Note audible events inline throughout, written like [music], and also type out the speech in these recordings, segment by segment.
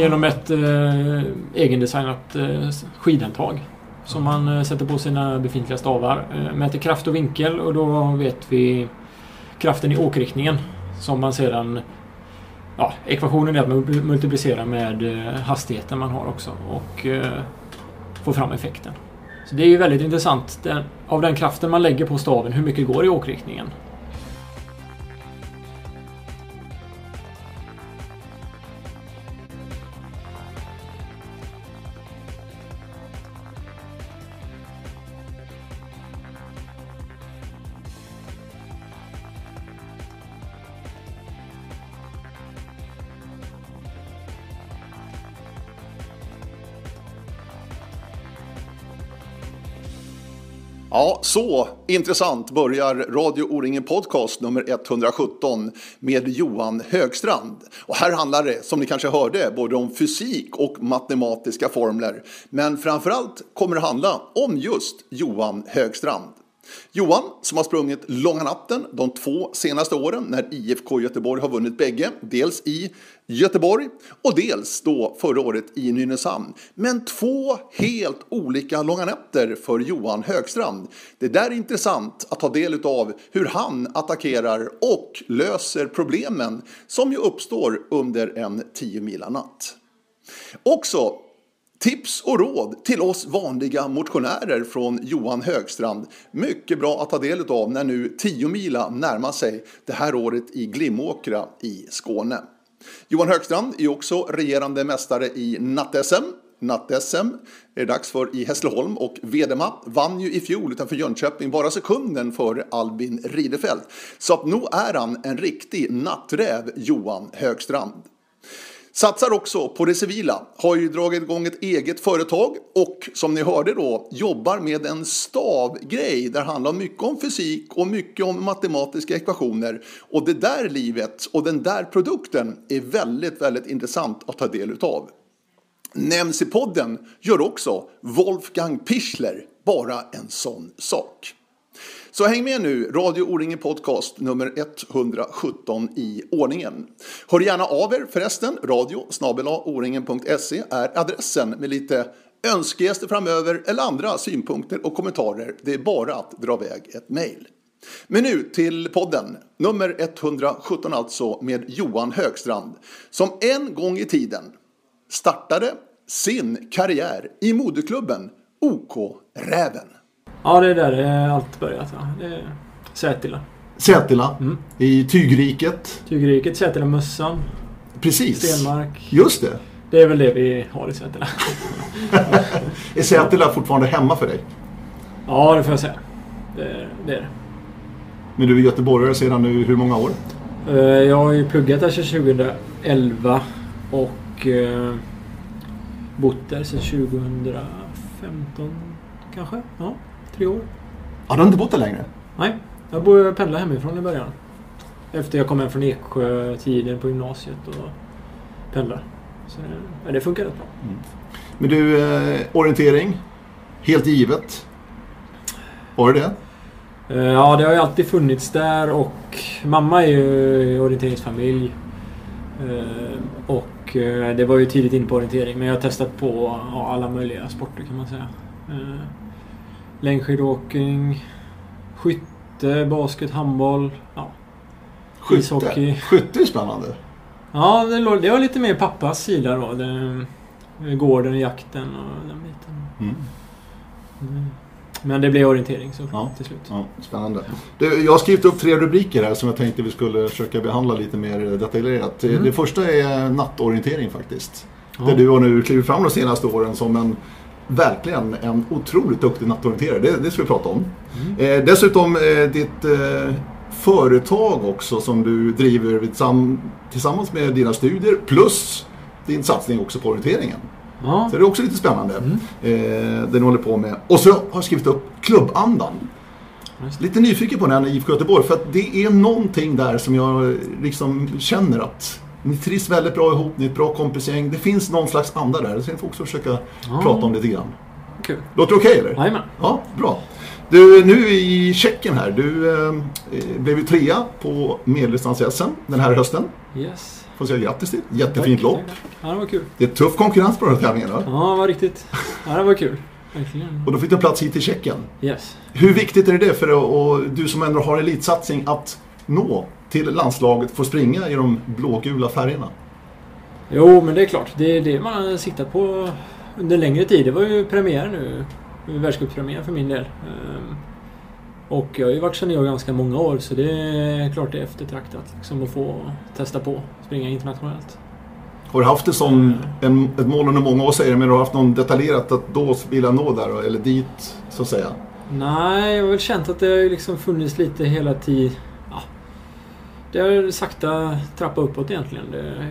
Genom ett eh, egendesignat eh, skidhandtag. Som man eh, sätter på sina befintliga stavar. Eh, mäter kraft och vinkel och då vet vi kraften i åkriktningen. Som man sedan... Ja, ekvationen är att man multiplicerar med eh, hastigheten man har också. Och eh, får fram effekten. Så det är ju väldigt intressant. Den, av den kraften man lägger på staven, hur mycket går i åkriktningen? Ja, så intressant börjar Radio O-ringen Podcast nummer 117 med Johan Högstrand. Och här handlar det, som ni kanske hörde, både om fysik och matematiska formler. Men framförallt kommer det handla om just Johan Högstrand. Johan, som har sprungit långa natten de två senaste åren när IFK Göteborg har vunnit bägge, dels i Göteborg och dels då förra året i Nynäshamn. Men två helt olika långa nätter för Johan Högstrand. Det där är intressant att ta del av hur han attackerar och löser problemen som ju uppstår under en 10 mila natt. Också Tips och råd till oss vanliga motionärer från Johan Högstrand. Mycket bra att ta del av när nu 10 mila närmar sig det här året i Glimåkra i Skåne. Johan Högstrand är också regerande mästare i natt-SM. Natt-SM är det dags för i Hässleholm och Vedema vann ju i fjol utanför Jönköping bara sekunden före Albin Ridefelt. Så att nog är han en riktig natträv, Johan Högstrand. Satsar också på det civila, har ju dragit igång ett eget företag och som ni hörde då jobbar med en stavgrej där det handlar mycket om fysik och mycket om matematiska ekvationer. Och det där livet och den där produkten är väldigt, väldigt intressant att ta del utav. Nämns i podden gör också Wolfgang Pichler bara en sån sak. Så häng med nu, Radio O-ringen Podcast nummer 117 i ordningen. Hör gärna av er förresten, radio oringen.se är adressen med lite önskegäster framöver eller andra synpunkter och kommentarer. Det är bara att dra iväg ett mejl. Men nu till podden, nummer 117 alltså med Johan Högstrand som en gång i tiden startade sin karriär i moderklubben OK Räven. Ja, det är där det allt börjat. Ja. Det är Sätila. Sätila, mm. i Tygriket. Tygriket, Sätila Mössan. Precis. Stenmark. Just det. Det är väl det vi har i Sätila. [laughs] är Sätila fortfarande hemma för dig? Ja, det får jag säga. Det, det är det. Men du är göteborgare sedan nu hur många år? Eh, jag har ju pluggat där sedan 2011 och eh, bott där sedan 2015 kanske. Ja tre år. Har du inte bott där längre? Nej, jag bor, pendlade hemifrån i början. Efter jag kom hem från Eksjö-tiden på gymnasiet och pendlade. Så det, det funkar rätt bra. Mm. Men du, eh, orientering? Helt givet? Var det det? Eh, ja, det har ju alltid funnits där och mamma är ju orienteringsfamilj. Eh, och eh, det var ju tidigt in på orientering men jag har testat på ja, alla möjliga sporter kan man säga. Eh, längdskidåkning, skytte, basket, handboll, ja. Skytte? Ishockey. Skytte är spännande. Ja, det, det var lite mer pappas sida då. Det, gården, jakten och den biten. Mm. Mm. Men det blev orientering så ja, till slut. Ja, spännande. Du, jag har skrivit upp tre rubriker här som jag tänkte vi skulle försöka behandla lite mer detaljerat. Mm. Det första är nattorientering faktiskt. Ja. Där du har nu klivit fram de senaste åren som en verkligen en otroligt duktig nattorienterare. Det, det ska vi prata om. Mm. Eh, dessutom eh, ditt eh, företag också som du driver tillsammans med dina studier plus din satsning också på orienteringen. Ja. Så det är också lite spännande. Mm. Eh, den håller på med. Och så har jag skrivit upp klubbandan. Lite nyfiken på den här IFK Göteborg för att det är någonting där som jag liksom känner att ni trivs väldigt bra ihop, ni är ett bra kompisgäng. Det finns någon slags anda där. Det ska få också försöka ja. prata om lite grann. Kul. Låter okej okay, eller? Jajamän. Ja, bra. Du, nu i Tjeckien här. Du eh, blev ju trea på medeldistans-SM den här hösten. Yes. Får säga grattis till. Jättefint lopp. Ja, det var kul. Det är tuff konkurrens på den här tävlingen. va? Ja, det var riktigt. Ja, det var kul. Verkligen. Och då fick du plats hit till Tjeckien. Yes. Hur viktigt är det för dig och du som ändå har elitsatsning att nå till landslaget, få springa i de blågula färgerna? Jo, men det är klart. Det är det man har siktat på under längre tid. Det var ju premiär nu. Världscuppremiär för min del. Ehm, Och jag har ju varit senior ganska många år så det är klart det är eftertraktat liksom, att få testa på springa internationellt. Har du haft det som en, ett mål under många år säger du, men har du haft någon detaljerat att då vill jag nå där eller dit så att säga? Nej, jag har väl känt att det har liksom funnits lite hela tiden. Det har sakta trappat uppåt egentligen. Det,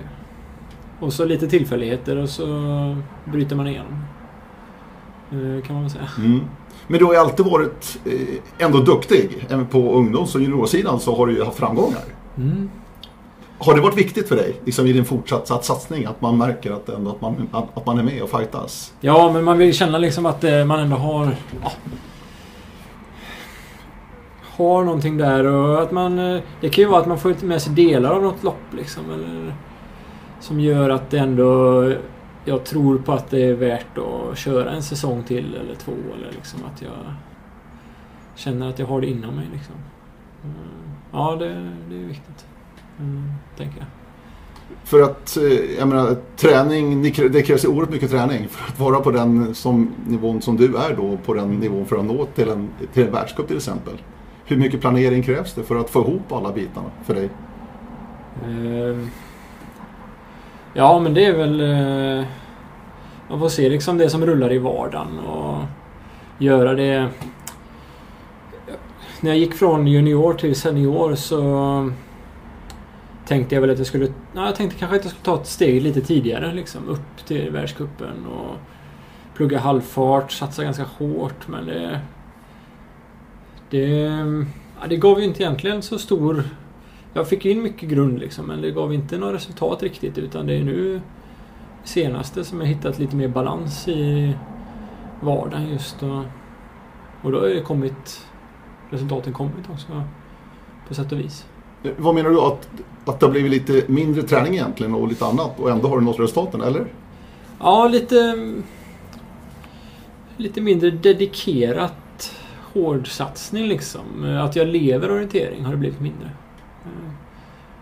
och så lite tillfälligheter och så bryter man igenom. Eh, Kan man väl säga. Mm. Men du har ju alltid varit eh, ändå duktig. Även på ungdoms och juniorsidan så har du ju haft framgångar. Mm. Har det varit viktigt för dig liksom i din fortsatta satsning att man märker att, ändå att, man, att, att man är med och fightas? Ja, men man vill känna liksom att eh, man ändå har... Ja, har någonting där och att man... eh, Det kan ju vara att man får med sig delar av något lopp liksom. Eller, som gör att det ändå... Jag tror på att det är värt att köra en säsong till eller två. Eller liksom att jag känner att jag har det inom mig. Liksom. Mm. Ja, det, det är viktigt. Mm, tänker jag. För att, eh, jag menar, träning, det krä- det krävs ju oerhört mycket träning för att vara på den som, nivån som du är då, på den nivån för att nå till en, till en världscup till exempel. Hur mycket planering krävs det för att få ihop alla bitarna för dig? Ehm. Ja, men det är väl... eh, Man får se liksom det som rullar i vardagen och göra det... När jag gick från junior till senior så tänkte jag väl att jag skulle... Ja, jag tänkte kanske att jag skulle ta ett steg lite tidigare liksom upp till världscupen och plugga halvfart, satsa ganska hårt men det... Det, ja, det gav ju inte egentligen så stor jag fick in mycket grund liksom, men det gav inte några resultat riktigt utan det är nu senaste som jag hittat lite mer balans i vardagen just och, och då har det kommit resultaten kommit också på sätt och vis. Eh, Vad menar du? Att, att det har blivit lite mindre träning egentligen och lite annat och ändå har du nått resultaten, eller? Ja, lite lite mindre dedikerat hårdsatsning liksom. Att jag lever orientering har det blivit mindre.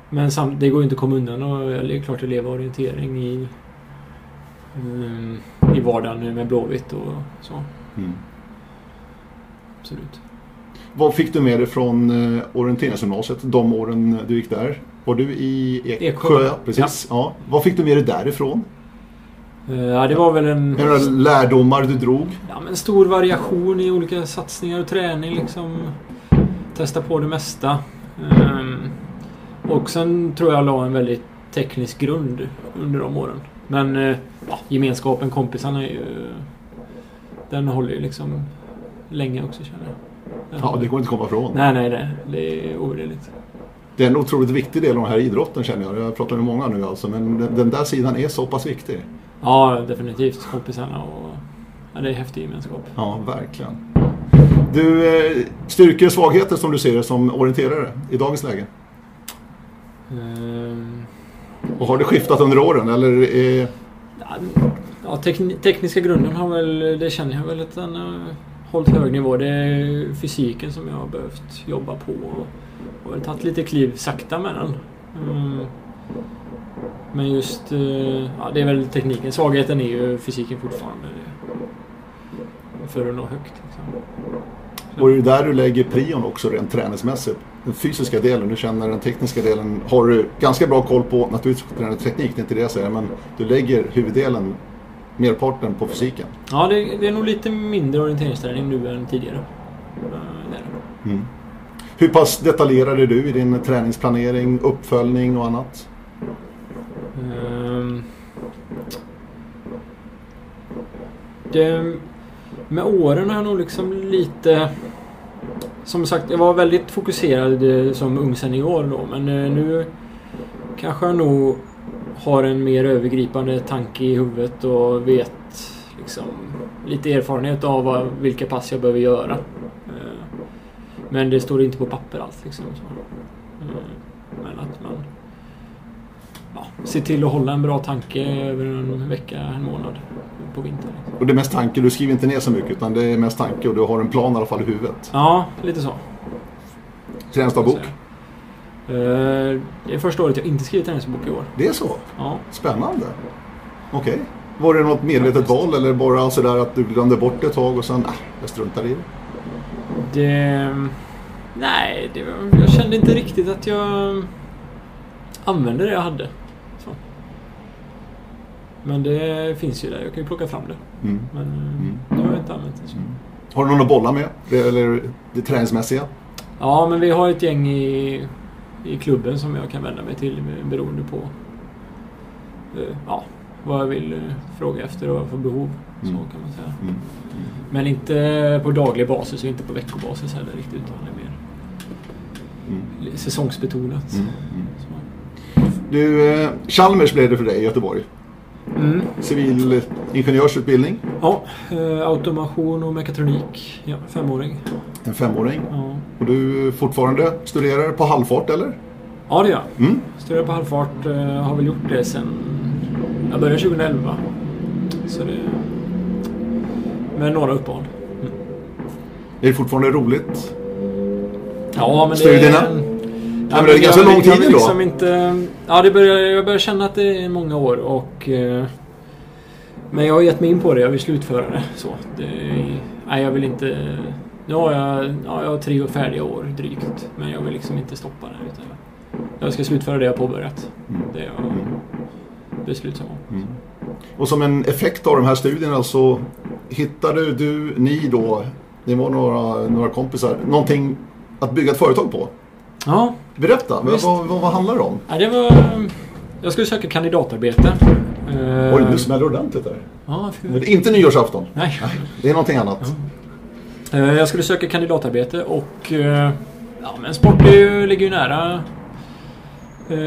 Men samt, det går ju inte att komma undan och det är klart att leva orientering i, mm, i vardagen nu med Blåvitt och så. Mm. Absolut. Vad fick du med dig från eh, orienteringsgymnasiet de åren du gick där? Var du i Eksjö? Eksjö, ja, precis. Ja. Vad fick du med dig därifrån? Eh, Ja, det var väl en... Några lärdomar du drog? Ja, men stor variation i olika satsningar och träning liksom. Testa på det mesta. Ehm, och sen tror jag la en väldigt teknisk grund under de åren. Men eh, ja, gemenskapen, kompisarna är ju... Den håller ju liksom länge också känner jag. Den Ja, det går inte att komma ifrån. Nej, nej, det, det är ovärderligt. Det är en otroligt viktig del av den här idrotten känner jag. Jag pratar med många nu alltså, men den, den där sidan är så pass viktig. Ja, definitivt. Kompisarna och... Ja, det är häftig gemenskap. Ja, verkligen. Du, eh, styrkor och svagheter som du ser det som orienterare i dagens läge? Ehm, Och har det skiftat under åren eller? Eh, Ja, tekni- tekniska grunden har väl, det känner jag väl att den har hållit hög nivå. Det är fysiken som jag har behövt jobba på och, och tagit lite kliv sakta med den. Mm. Men just, eh, ja det är väl tekniken. Svagheten är ju fysiken fortfarande. För att nå högt. Liksom. och är det där du lägger prion också rent träningsmässigt? Den fysiska delen, du känner den tekniska delen har du ganska bra koll på. Naturligtvis tränar teknik, det är inte det jag säger, men du lägger huvuddelen, merparten på fysiken. Ja, det, det är nog lite mindre orienteringsträning nu än tidigare. Eh, det det. Mm. Hur pass detaljerad är du i din träningsplanering, uppföljning och annat? Um, det, med åren har jag nog liksom lite... Som sagt, jag var väldigt fokuserad eh, som ung senior då, men eh, nu kanske jag nog har en mer övergripande tanke i huvudet och vet liksom lite erfarenhet av vad, vilka pass jag behöver göra. Eh, men det står inte på papper alls. Liksom, så. Mm. Ser till att hålla en bra tanke över en vecka, en månad på vintern. Och det är mest tanke, du skriver inte ner så mycket utan det är mest tanke och du har en plan i alla fall i huvudet. Ja, lite så. Träningsdagbok? Eh, Det är första året jag inte skrivit träningsbok i år. Det är så? Ja. Spännande. Okej. Var det något medvetet val eller bara sådär att du glömde bort det ett tag och sen, ah, jag struntar i det? Det... Nej, det, jag kände inte riktigt att jag använde det jag hade. Men det finns ju där. Jag kan ju plocka fram det. Mm. Men eh, Mm. nu har jag inte använt det. Så. Har du någon att bolla med? Det, eller det träningsmässiga? Ja, men vi har ett gäng i, i klubben som jag kan vända mig till beroende på eh, ja, vad jag vill eh, fråga efter och vad jag får behov. Så Mm. kan man säga. Mm. Men inte på daglig basis och inte på veckobasis heller riktigt. Utan det är mer Mm. säsongsbetonat. Mm. Mm. Så. Du, Chalmers blev det för dig i Göteborg. Mm. Civil ingenjörsutbildning. Ja, eh, automation och mekatronik. Ja, femåring. En femåring. Ja, Och du fortfarande studerar på halvfart eller? ja det gör jag. Mm. Studerar på halvfart. Eh, har väl gjort det sen... Jag började 2011. Så det... Med några uppehåll. Är det fortfarande roligt? Ja, men det... Studierna? Ja, men det är ganska lång tid ändå. liksom inte... Ja, det börjar, jag börjar känna att det är många år och... Eh, men jag har gett mig in på det. Jag vill slutföra det. Så. Det, nej, jag vill inte... Nu har jag, ja, jag har tre färdiga år drygt. Men jag vill liksom inte stoppa det. Utan jag ska slutföra det jag påbörjat. Mm. Det är jag beslutsam om. Mm. Och som en effekt av de här studierna så hittade du, ni då, det var några, några kompisar, någonting att bygga ett företag på. Ja, Berätta, vad, vad, vad, handlar det om? ja, det var... Jag skulle söka kandidatarbete. Eh, Oj, nu smäller det ordentligt där. Ja, Men är inte nyårsafton. Nej. Det är någonting annat. Eh, Jag skulle söka kandidatarbete och eh, ja, men sport ju, ligger ju nära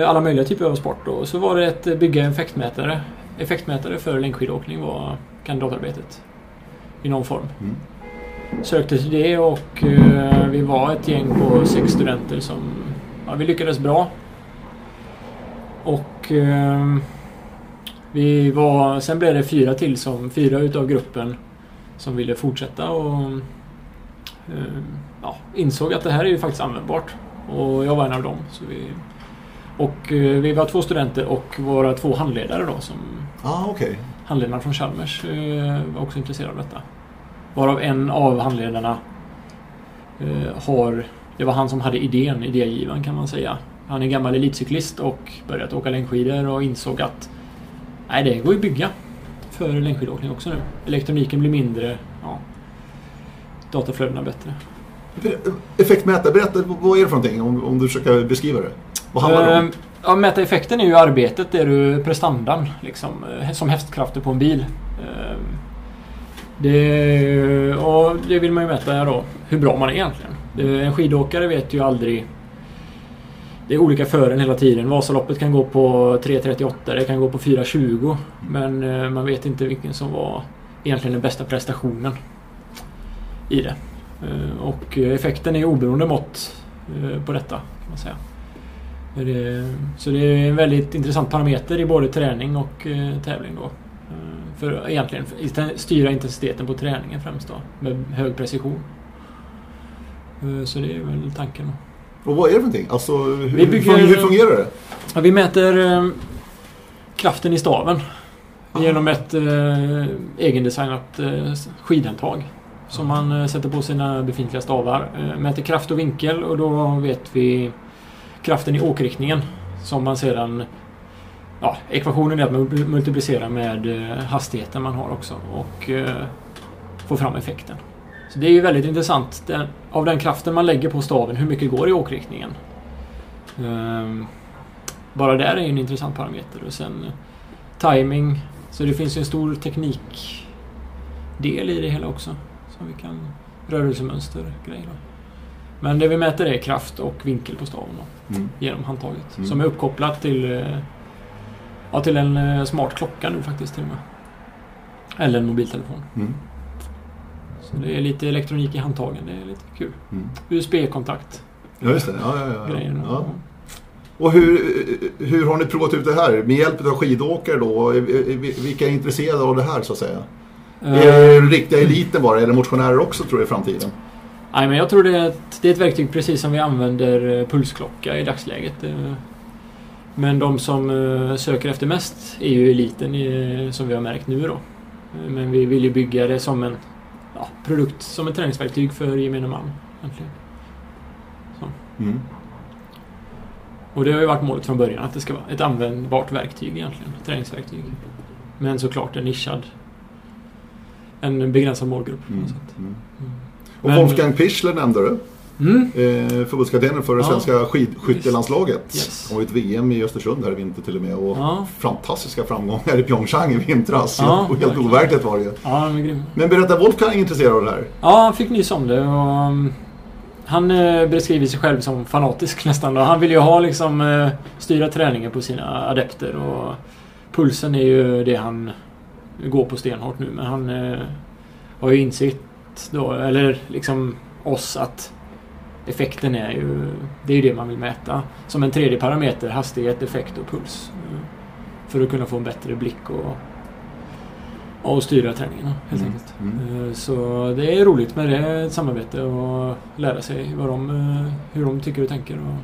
alla möjliga typer av sport. Och så var det att bygga en effektmätare. Effektmätare för längdskidåkning var kandidatarbetet. I någon form. Mm. Sökte till det och eh, vi var ett gäng på sex studenter som ja, vi lyckades bra. Och eh, vi var, sen blev det fyra till som, fyra utav gruppen som ville fortsätta och eh, ja, insåg att det här är ju faktiskt användbart. Och jag var en av dem. Så vi, och vi var två studenter och våra två handledare då som Ah, okej. handledarna från Chalmers var också intresserade av detta. Varav en av handledarna eh, har... Det var han som hade idén, idégivaren kan man säga. Han är gammal elitcyklist och börjat åka längdskidor och insåg att nej, det går ju att bygga för längdskidåkning också nu. Elektroniken blir mindre, ja, dataflödena bättre. Effektmätare, berätta, vad är det för någonting om, om du försöker beskriva det? Vad handlar det om? Eh, Ja, mäta effekten är ju arbetet, det är du prestandan liksom, eh, som hästkrafter på en bil. Det, och det vill man ju mäta då, hur bra man är egentligen. Det- En skidåkare vet ju aldrig... Det är olika fören hela tiden. Vasaloppet kan gå på 3.38, det kan gå på 4.20. Men eh, man vet inte vilken som var egentligen den bästa prestationen i det. Eh, och effekten är oberoende mått eh, på detta kan man säga. Så det är en väldigt intressant parameter i både träning och tävling då. För egentligen för isten- styra intensiteten på träningen främst då. Med hög precision. Eh, Så det är väl tanken. Och vad är det för någonting? Alltså, hur, bygger- hur, fungerar det? Ja, vi mäter eh, kraften i staven. Genom ett eh, egendesignat eh, skidhandtag. Som man eh, sätter på sina befintliga stavar. Eh, mäter kraft och vinkel och då vet vi kraften i åkriktningen. Som man sedan... Ja, ekvationen är att man multiplicerar med eh, hastigheten man har också. Och eh, får fram effekten. Så det är ju väldigt intressant. Den, av den kraften man lägger på staven, hur mycket går i åkriktningen? Ehm, bara där är ju en intressant parameter. Och sen eh, timing. Så det finns ju en stor teknikdel i det hela också. Som vi kan... Rörelsemönster grejer då. Men det vi mäter är kraft och vinkel på staven då, Mm. genom handtaget. Mm. Som är uppkopplat till, ja, till en eh, smart klocka nu faktiskt till och med. Eller en mobiltelefon. Mm. Så det är lite elektronik i handtagen. Det är lite kul. Mm. USB-kontakt. Ja, just det. Ja, ja, ja, Grejen. ja. Och hur, hur har ni provat ut det här? Med hjälp av skidåkare då? Vilka är intresserade av det här så att säga? Eh, Är det riktiga eliten bara, eller motionärer också tror jag i framtiden? Nej, men jag tror det är, ett, det är ett verktyg precis som vi använder eh, pulsklocka i dagsläget. Men de som eh, söker efter mest är ju eliten som vi har märkt nu då. Eh, Men vi vill ju bygga det som en ja, produkt, som ett träningsverktyg för gemene man. Egentligen. Mm. Och det har ju varit målet från början att det ska vara ett användbart verktyg egentligen. Träningsverktyg. Men såklart en nischad. En begränsad målgrupp Mm. Mm. Mm. Och Men- Wolfgang Pichler nämnde du. Mm. Eh, förbundskaptenen för det Ja. svenska skidskyttelandslaget. Yes. Det var ett VM i Östersund här i vinter till och med. Och Ja. fantastiska framgångar i Pyeongchang i vintras. Ja, och helt verkligen. overkligt var det ju. Ja, grym. Men berätta, Wolfgang är intresserad av det här? Ja, han fick nys om det och um, han eh, beskriver sig själv som fanatisk [laughs] nästan. Och han vill ju ha liksom eh, styra träningen på sina adepter och pulsen är ju det han går på stenhårt nu. Men han har ju insett då, eller liksom oss att effekten är ju, det är ju det man vill mäta. Som en tredje parameter, hastighet, effekt och puls. Eh, För att kunna få en bättre blick och, och styra träningen helt Mm. enkelt. Mm. Eh, Så det är roligt med det, samarbete och lära sig vad de, eh, hur de tycker och tänker. Och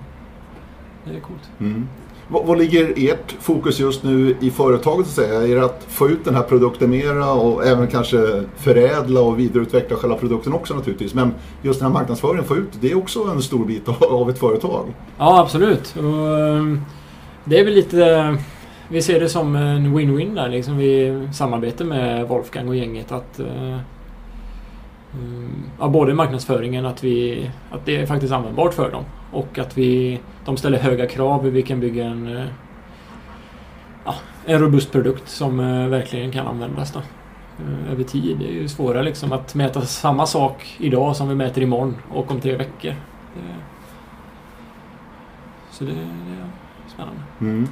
det är coolt. Mm. Vad, vad ligger ert fokus just nu i företaget? Så att säga? Är det att få ut den här produkten mera och även kanske förädla och vidareutveckla själva produkten också naturligtvis. Men just den här marknadsföringen, få ut det är också en stor bit av, ett företag. Ja, absolut. Och, ehm, det är väl lite... Vi ser det som en win-win där liksom. Vi samarbetar med Wolfgang och gänget att... Eh, Eh, mm, Ja, både marknadsföringen, att, vi, att det är faktiskt användbart för dem. Och att vi, de ställer höga krav hur vi kan bygga en... Eh, ja, en robust produkt som eh, verkligen kan användas då. Över tid. Det är ju svårare liksom att mäta samma sak idag som vi mäter imorgon och om tre veckor. Det, så det, det är spännande. Mm.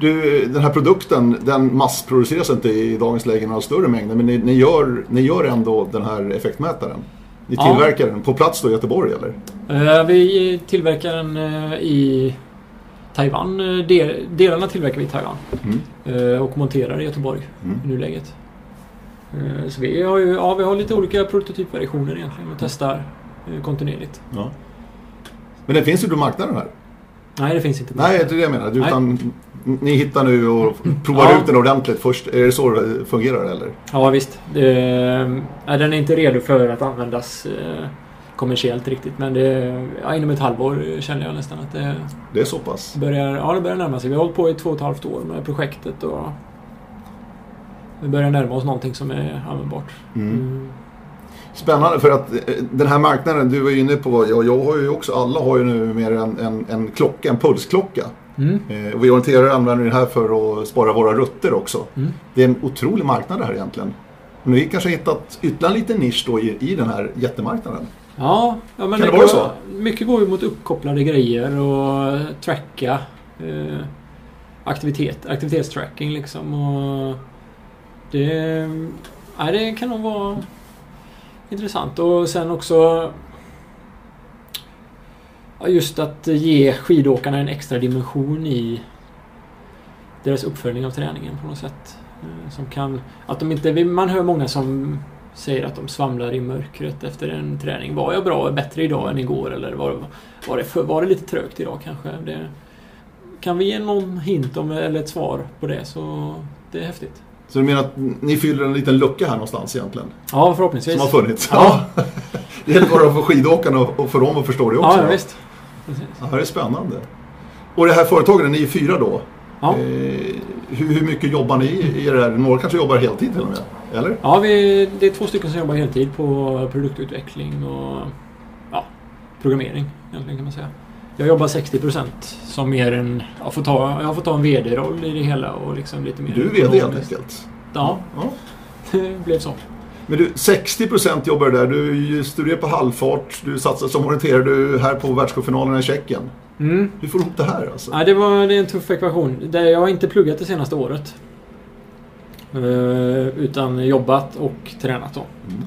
Du, den här produkten den massproduceras inte i dagens läge i några större mängder men ni, ni, gör, ni gör ändå den här effektmätaren. Ni Ja. tillverkar den på plats då i Göteborg eller? Eh, Vi tillverkar den eh, i Taiwan. Eh, Del, delarna tillverkar vi i Taiwan. Mm. Och monterar i Göteborg Mm. i nuläget. Så vi har, ju, ja, vi har lite olika prototypversioner egentligen och testar kontinuerligt. Ja. Men den finns ju på marknaden här. Nej, det finns inte. Nej, det är det jag menar. Nej. Utan, ni hittar nu och provar Ja. ut den ordentligt först. Är det så det fungerar eller? Ja, visst. Eh, den är inte redo för att användas eh, kommersiellt riktigt. Men det, ja, inom ett halvår känner jag nästan att det Det är så pass? börjar, ja, det börjar närma sig. Vi har hållit på i två och ett halvt år med projektet och vi börjar närma oss någonting som är användbart. Mm. Mm. Spännande för att eh, den här marknaden, du var ju inne på, ja, jag har ju också, alla har ju nu mer en, en, en klocka, en pulsklocka. Mm. Eh, vi orienterare använder den här för att spara våra rutter också. Mm. Det är en otrolig marknad det här egentligen. Men vi kanske har hittat ytterligare en liten nisch då i, i den här jättemarknaden. Ja, ja men Kan det vara så? Mycket går ju mot uppkopplade grejer och tracka eh, aktivitet, aktivitetstracking liksom. Och det, ja, det kan nog vara intressant. Och sen också ja, just att ge skidåkarna en extra dimension i deras uppföljning av träningen på något sätt. Eh, som kan, att de inte, man hör många som säger att de svamlar i mörkret efter en träning. Var jag bra, bättre idag än igår? Eller var, var, det, för, var det lite trögt idag kanske? Det, kan vi ge någon hint om, eller ett svar på det så det är häftigt. Så du menar att ni fyller en liten lucka här någonstans egentligen? Ja, förhoppningsvis. Som har funnits? Ja. [laughs] det gäller bara för skidåkarna och för dem att förstå det också. Ja, då. visst. Precis. Ja, det är spännande. Och det här företaget, ni är fyra då. Ja. Eh, hur, hur mycket jobbar ni i det här? Några kanske jobbar heltid till och med? Eller? Ja, vi, det är två stycken som jobbar heltid på produktutveckling och ja, programmering egentligen kan man säga. Jag jobbar 60% som mer en... Jag får ta, jag får ta en VD-roll i det hela och liksom lite mer... Du är VD helt enkelt? Ja, ja. [laughs] det blev så. Men du, 60% jobbar du där. Du studerar på halvfart. Du satsar som orienterar du här på världscupfinalerna i Tjeckien. Mm. Hur får du ihop det här alltså? Ja, det, var, det är en tuff ekvation. Det- Jag har inte pluggat det senaste året. Eh, utan jobbat och tränat då. Mm.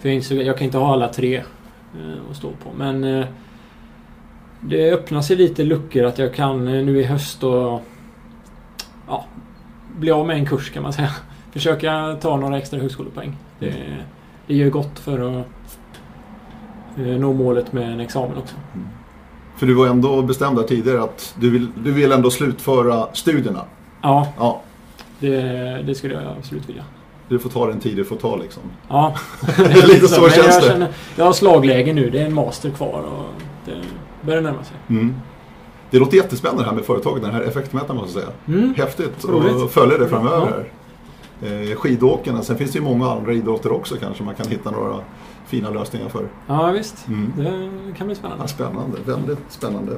För jag insåg att jag kan inte ha alla tre eh, att stå på. Men eh, det öppnar sig lite luckor att jag kan eh, nu i höst och ja, bli av med en kurs kan man säga. [laughs] Försöka ta några extra högskolepoäng. Det, det gör gott för att eh, nå målet med en examen också. För du var ändå bestämd där tidigare att du vill, du vill ändå slutföra studierna. Ja, Ja, det, det skulle jag absolut vilja. du får ta den tid du får ta liksom. Ja, [laughs] Lite så Men känns jag det. Känner, jag har slagläge nu. Det är en master kvar och det börjar närma sig. Mm. Det låter jättespännande här med företaget, den här effektmätaren måste jag säga. Mm. Häftigt att följa det framöver. Ja. Eh, skidåkarna, sen finns det ju många andra idrotter också kanske man kan hitta några fina lösningar för. Ja, visst. Mm. Det kan bli spännande. Ja, spännande, väldigt spännande.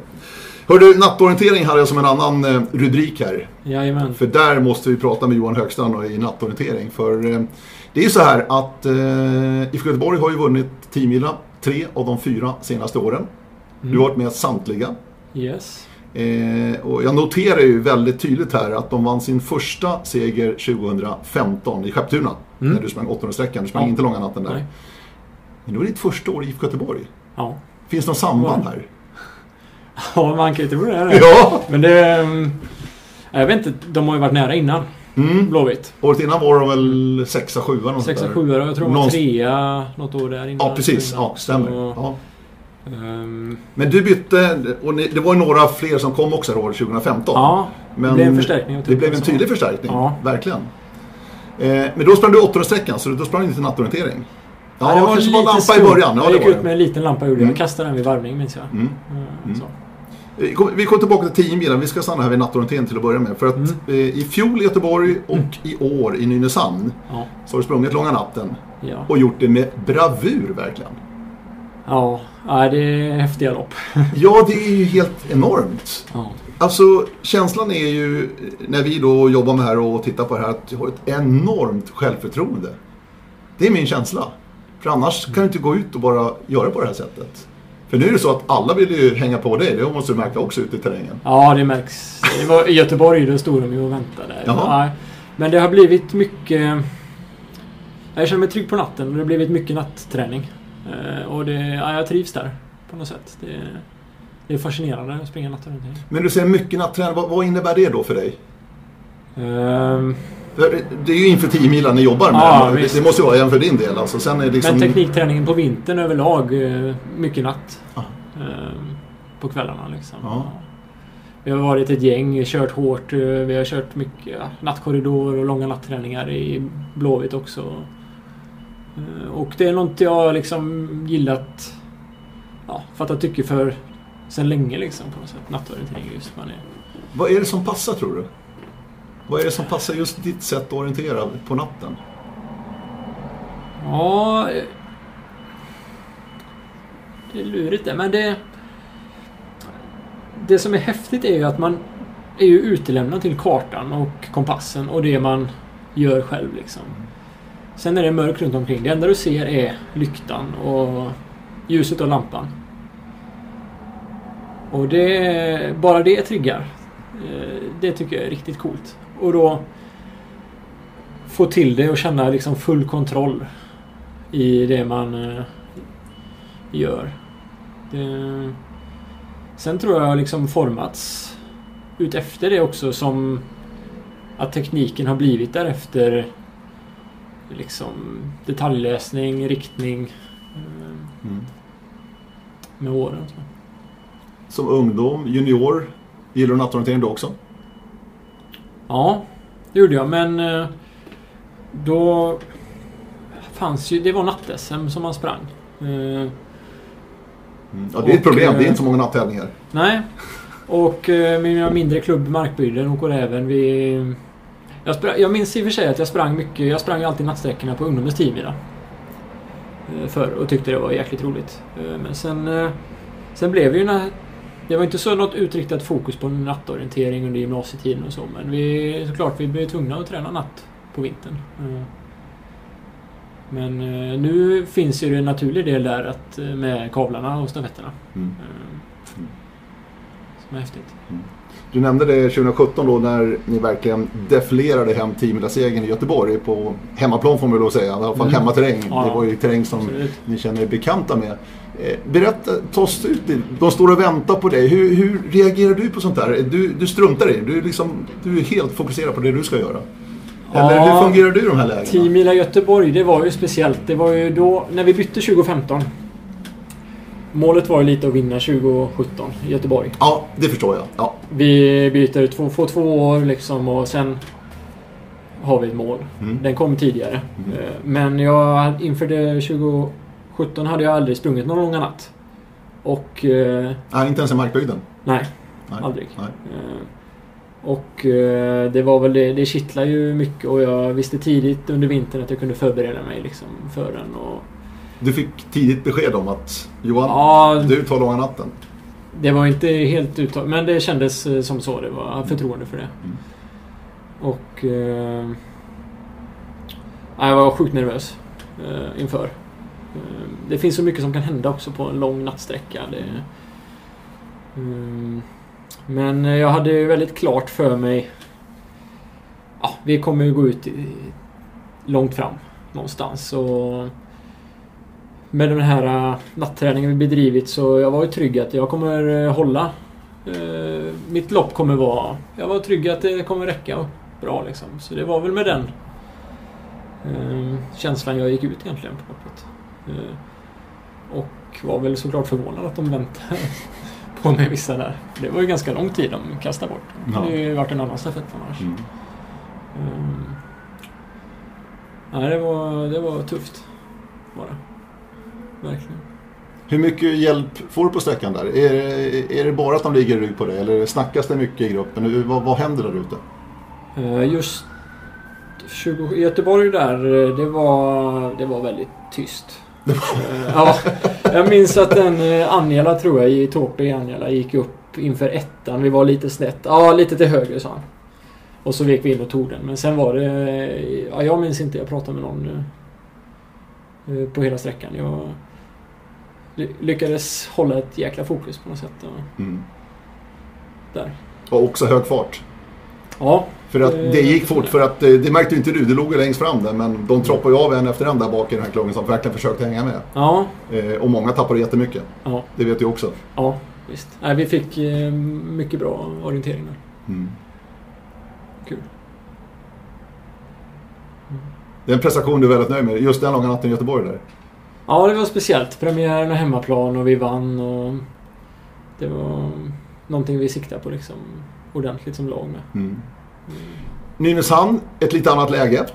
Hör du, nattorientering hade jag som en annan eh, rubrik här. Jajamän. För där måste vi prata med Johan Högstrand i nattorientering. För eh, det är ju så här att eh, IFK Göteborg har ju vunnit 10 mila tre av de fyra senaste åren. Du har varit med samtliga. Yes. Eh, och jag noterar ju väldigt tydligt här att de vann sin första seger 2015 i Skepptuna. Mm. När du sprang 800-sträckan. Du sprang Ja. inte långa natten där. Nej. Men det var ditt första år i IFK Göteborg. Ja. Finns det något samband här? [laughs] ja, man kan ju tro det. Ja! Men det... mm, Jag vet inte. De har ju varit nära innan. Mm. Blåvitt. Året innan var de väl sexa, sjua något Sexa, sjua jag tror de var Någon- trea något år där innan. Ja, precis. Ja, stämmer. Så, Ja. Ehm, Men du bytte, och ni- det var ju några fler som kom också året 2015. ja, Men det blev en förstärkning. Det blev en tydlig förstärkning, Ja. verkligen. Eh, men då sprang du 800-sträckan, så då sprang du inte nattorientering. Ja, Ja, det var kanske var lampa stor. i början. Ja, jag gick ut med en liten lampa gjorde jag. Mm. Jag kastade den vid varvning minns jag. Mm. Mm. Så. Vi kom- Vi kommer tillbaka till 10 milen. Vi ska stanna här vid nattorienteringen till att börja med. För att Mm. eh, i fjol i Göteborg och i år i Nynäshamn Ja. så har du sprungit långa natten. Ja. Och gjort det med bravur verkligen. Ja, det är häftiga lopp. [laughs] Ja, det är ju helt enormt. Ja. Alltså känslan är ju när vi då jobbar med det här och tittar på det här att du har ett enormt självförtroende. Det är min känsla. För annars kan du inte gå ut och bara göra på det här sättet. För nu är det så att alla vill ju hänga på dig. Det måste du märka också ute i terrängen. ja, det märks. Det var, I Göteborg då stod de ju och väntade. Ja, men det har blivit mycket... Jag känner mig trygg på natten och det har blivit mycket natträning. Eh, Och det, ja, jag trivs där på något sätt. Det, det är fascinerande att springa nattorientering. Men du säger mycket natträning. Vad, vad innebär det då för dig? För det- är ju inför 10 milen ni jobbar med. Ja, det, det måste ju vara även för din del. Alltså, sen är liksom... Men teknikträningen på vintern överlag, eh, mycket natt. Ehm, På kvällarna liksom. Ja. Vi har varit ett gäng, kört hårt. eh, Vi har kört mycket nattkorridor och långa natträningar i Blåvitt också. Eh, Och det är något jag liksom gillat, ja, fattat tycke för sen länge liksom på något sätt. Nattorientering just. Man är, Vad är det som passar tror du? Vad är det som passar just ditt sätt att orientera på natten? Ja... eh, Det är lurigt det, men det... Det som är häftigt är ju att man är ju utelämnad till kartan och kompassen och det man gör själv liksom. Sen är det mörkt runt omkring. Det enda du ser är lyktan och ljuset av lampan. Och det... Bara det triggar. Eh, det tycker jag är riktigt coolt. Och då få till det och känna liksom full kontroll i det man eh, gör. Det, sen tror jag liksom formats ut efter det också som att tekniken har blivit därefter liksom detaljläsning, riktning eh, Mm. med åren. Som ungdom, junior, gillar du nattorientering då också? Ja, det gjorde jag men eh, då fanns ju, det var natt-SM som man sprang. Eh, Mm. Ja, det är ett problem. Det är inte så många natttävlingar. Nej. Och eh, mina mindre klubb Markbygden och även vi... Jag, sprang, jag minns i och för sig att jag sprang mycket. Jag sprang ju alltid nattsträckorna på ungdomens teamida. Eh, Förr och tyckte det var jäkligt roligt. Eh, Men sen... eh, Sen blev ju när, Det var inte så något utriktat fokus på nattorientering under gymnasietiden och så. Men vi, såklart, vi blev tvungna att träna natt på vintern. Men nu finns ju en naturlig del där att, med kavlarna och stafetterna. Mm. Eh, Så Men häftigt. Du nämnde det 2017 då när ni verkligen defilerade hem 10 segern i Göteborg på hemmaplan får man väl säga. I alla fall Mm. hemmaterräng. Ja. Det var ju terräng som Absolut. ni känner er bekanta med. Eh, Berätta, ta oss ut De står och väntar på dig. Hur, hur reagerar du på sånt där? Du, du struntar i det. Du, är liksom, du är helt fokuserad på det du ska göra. Eller Ja. hur fungerar du i de här lägena? 10 mila Göteborg, det var ju speciellt. Det var ju då, när vi bytte 2015. Målet var ju lite att vinna 2017 i Göteborg. Ja, det förstår jag. Ja. Vi byter två, får två år liksom och sen har vi ett mål. Mm. Den kom tidigare. Mm. Eh, Men jag, inför det 2017 hade jag aldrig sprungit någon långa natt. Och... eh, Nej, inte ens i markbygden. Nej, Nej. aldrig. Nej. Eh, Och det var väl det, det kittlar ju mycket och jag visste tidigt under vintern att jag kunde förbereda mig liksom för den. Och, Du fick tidigt besked om att Johan, ja, du tar långa natten. det var inte helt uttalat men det kändes eh, som så. Det var förtroende för det. Mm. Och... Eh, ja, jag var sjukt nervös eh, inför. Eh, det finns så mycket som kan hända också på en lång nattsträcka. Det, mm, men jag hade ju väldigt klart för mig... Ja, vi kommer ju gå ut i, långt fram någonstans. Och med den här uh, natträningen vi bedrivit så jag var ju trygg att jag kommer eh, hålla. Eh, mitt lopp kommer vara... Jag var trygg att det kommer räcka bra liksom. Så det var väl med den eh, känslan jag gick ut egentligen på loppet. Och var väl såklart förvånad att de väntade [laughs] på mig vissa där. Det var ju ganska lång tid de kastade bort. Det hade ju varit en annan stafett annars. Mm. Mm. Nej, det var, det var tufft. Var det. Verkligen. Hur mycket hjälp får du på sträckan där? Är, det- är det bara att de ligger i rygg på dig eller snackas det mycket i gruppen? Vad, vad händer där ute? Eh, Just 20, i Göteborg där, eh, det var, det var väldigt tyst. [laughs] Eh, ja, jag minns att den Angela tror jag, i i Angela, gick upp inför ettan. Vi var lite snett. Ja, lite till höger sa han. Och så vek vi in och tog den. Men sen var det... Ja, jag minns inte. Jag pratade med någon på hela sträckan. Jag lyckades hålla ett jäkla fokus på något sätt. och- Mm. Där. Och också hög fart. Ja, För att Eh, det gick fort, för att eh, det märkte ju inte du, du låg ju längst fram där, men de troppade ju av en efter en där bak i den här klungan som verkligen försökte hänga med. ja, Eh, Och många tappade jättemycket. ja. Det vet du också. Ja, visst. Nej, vi fick eh, mycket bra orientering där. Mm. Kul. Det är en prestation du är väldigt nöjd med, just den långa natten i Göteborg där. Ja, det var speciellt. Premiären och hemmaplan och vi vann och det var någonting vi siktade på liksom ordentligt som lag med. Mm. Nynäshamn, ett lite annat läge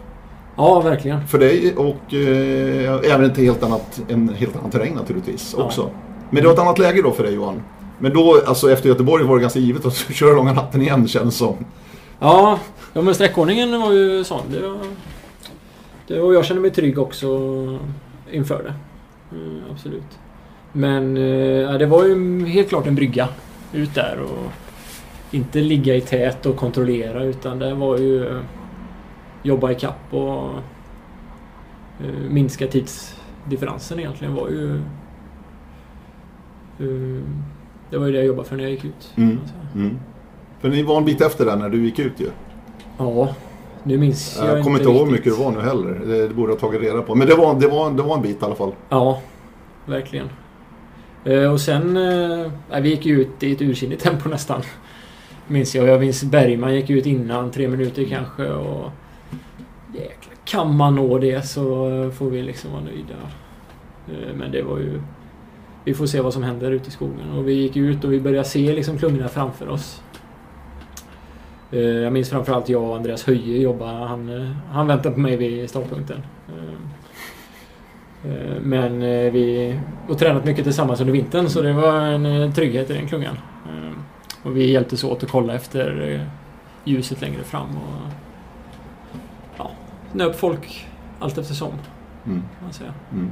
Ja, verkligen. för dig och eh, även ett helt annat, en helt annan terräng naturligtvis Ja. också. Men det var ett annat läge då för dig Johan. Men då, alltså efter Göteborg var det ganska givet att [laughs] köra långa natten igen känns som. Ja, ja men sträckordningen var ju sån. Det var, det var, jag kände mig trygg också inför det. Mm, absolut. Men eh, det var ju helt klart en brygga ut där och inte ligga i tät och kontrollera utan det var ju eh, jobba i kapp och eh, minska tidsdifferensen egentligen var ju eh, det var ju det jag jobbade för när jag gick ut. Mm. säga. Mm. För ni var en bit efter där när du gick ut ju. Ja, nu minns jag, Jag kommer inte ihåg hur mycket det var nu heller. Det, det borde jag ha tagit reda på. Men det var, det, var, det var en bit i alla fall. Ja, verkligen. Eh, och sen... Eh, vi gick ju ut i ett ursinnigt tempo nästan. [laughs] Minns jag. Jag minns Bergman gick ut innan, tre minuter kanske. Och jäklar, kan man nå det så eh, får vi liksom vara nöjda. Eh, men det var ju... Vi får se vad som händer ute i skogen. Och vi gick ut och vi började se liksom klungorna framför oss. Eh, jag minns framförallt jag och Andreas Höje jobbade. Han, eh, han väntade på mig vid startpunkten. Eh, Men vi har tränat mycket tillsammans under vintern så det var en trygghet i den klungan. Och vi hjälptes åt att kolla efter ljuset längre fram och ja, nöp folk allt eftersom Mm. man säga. Mm.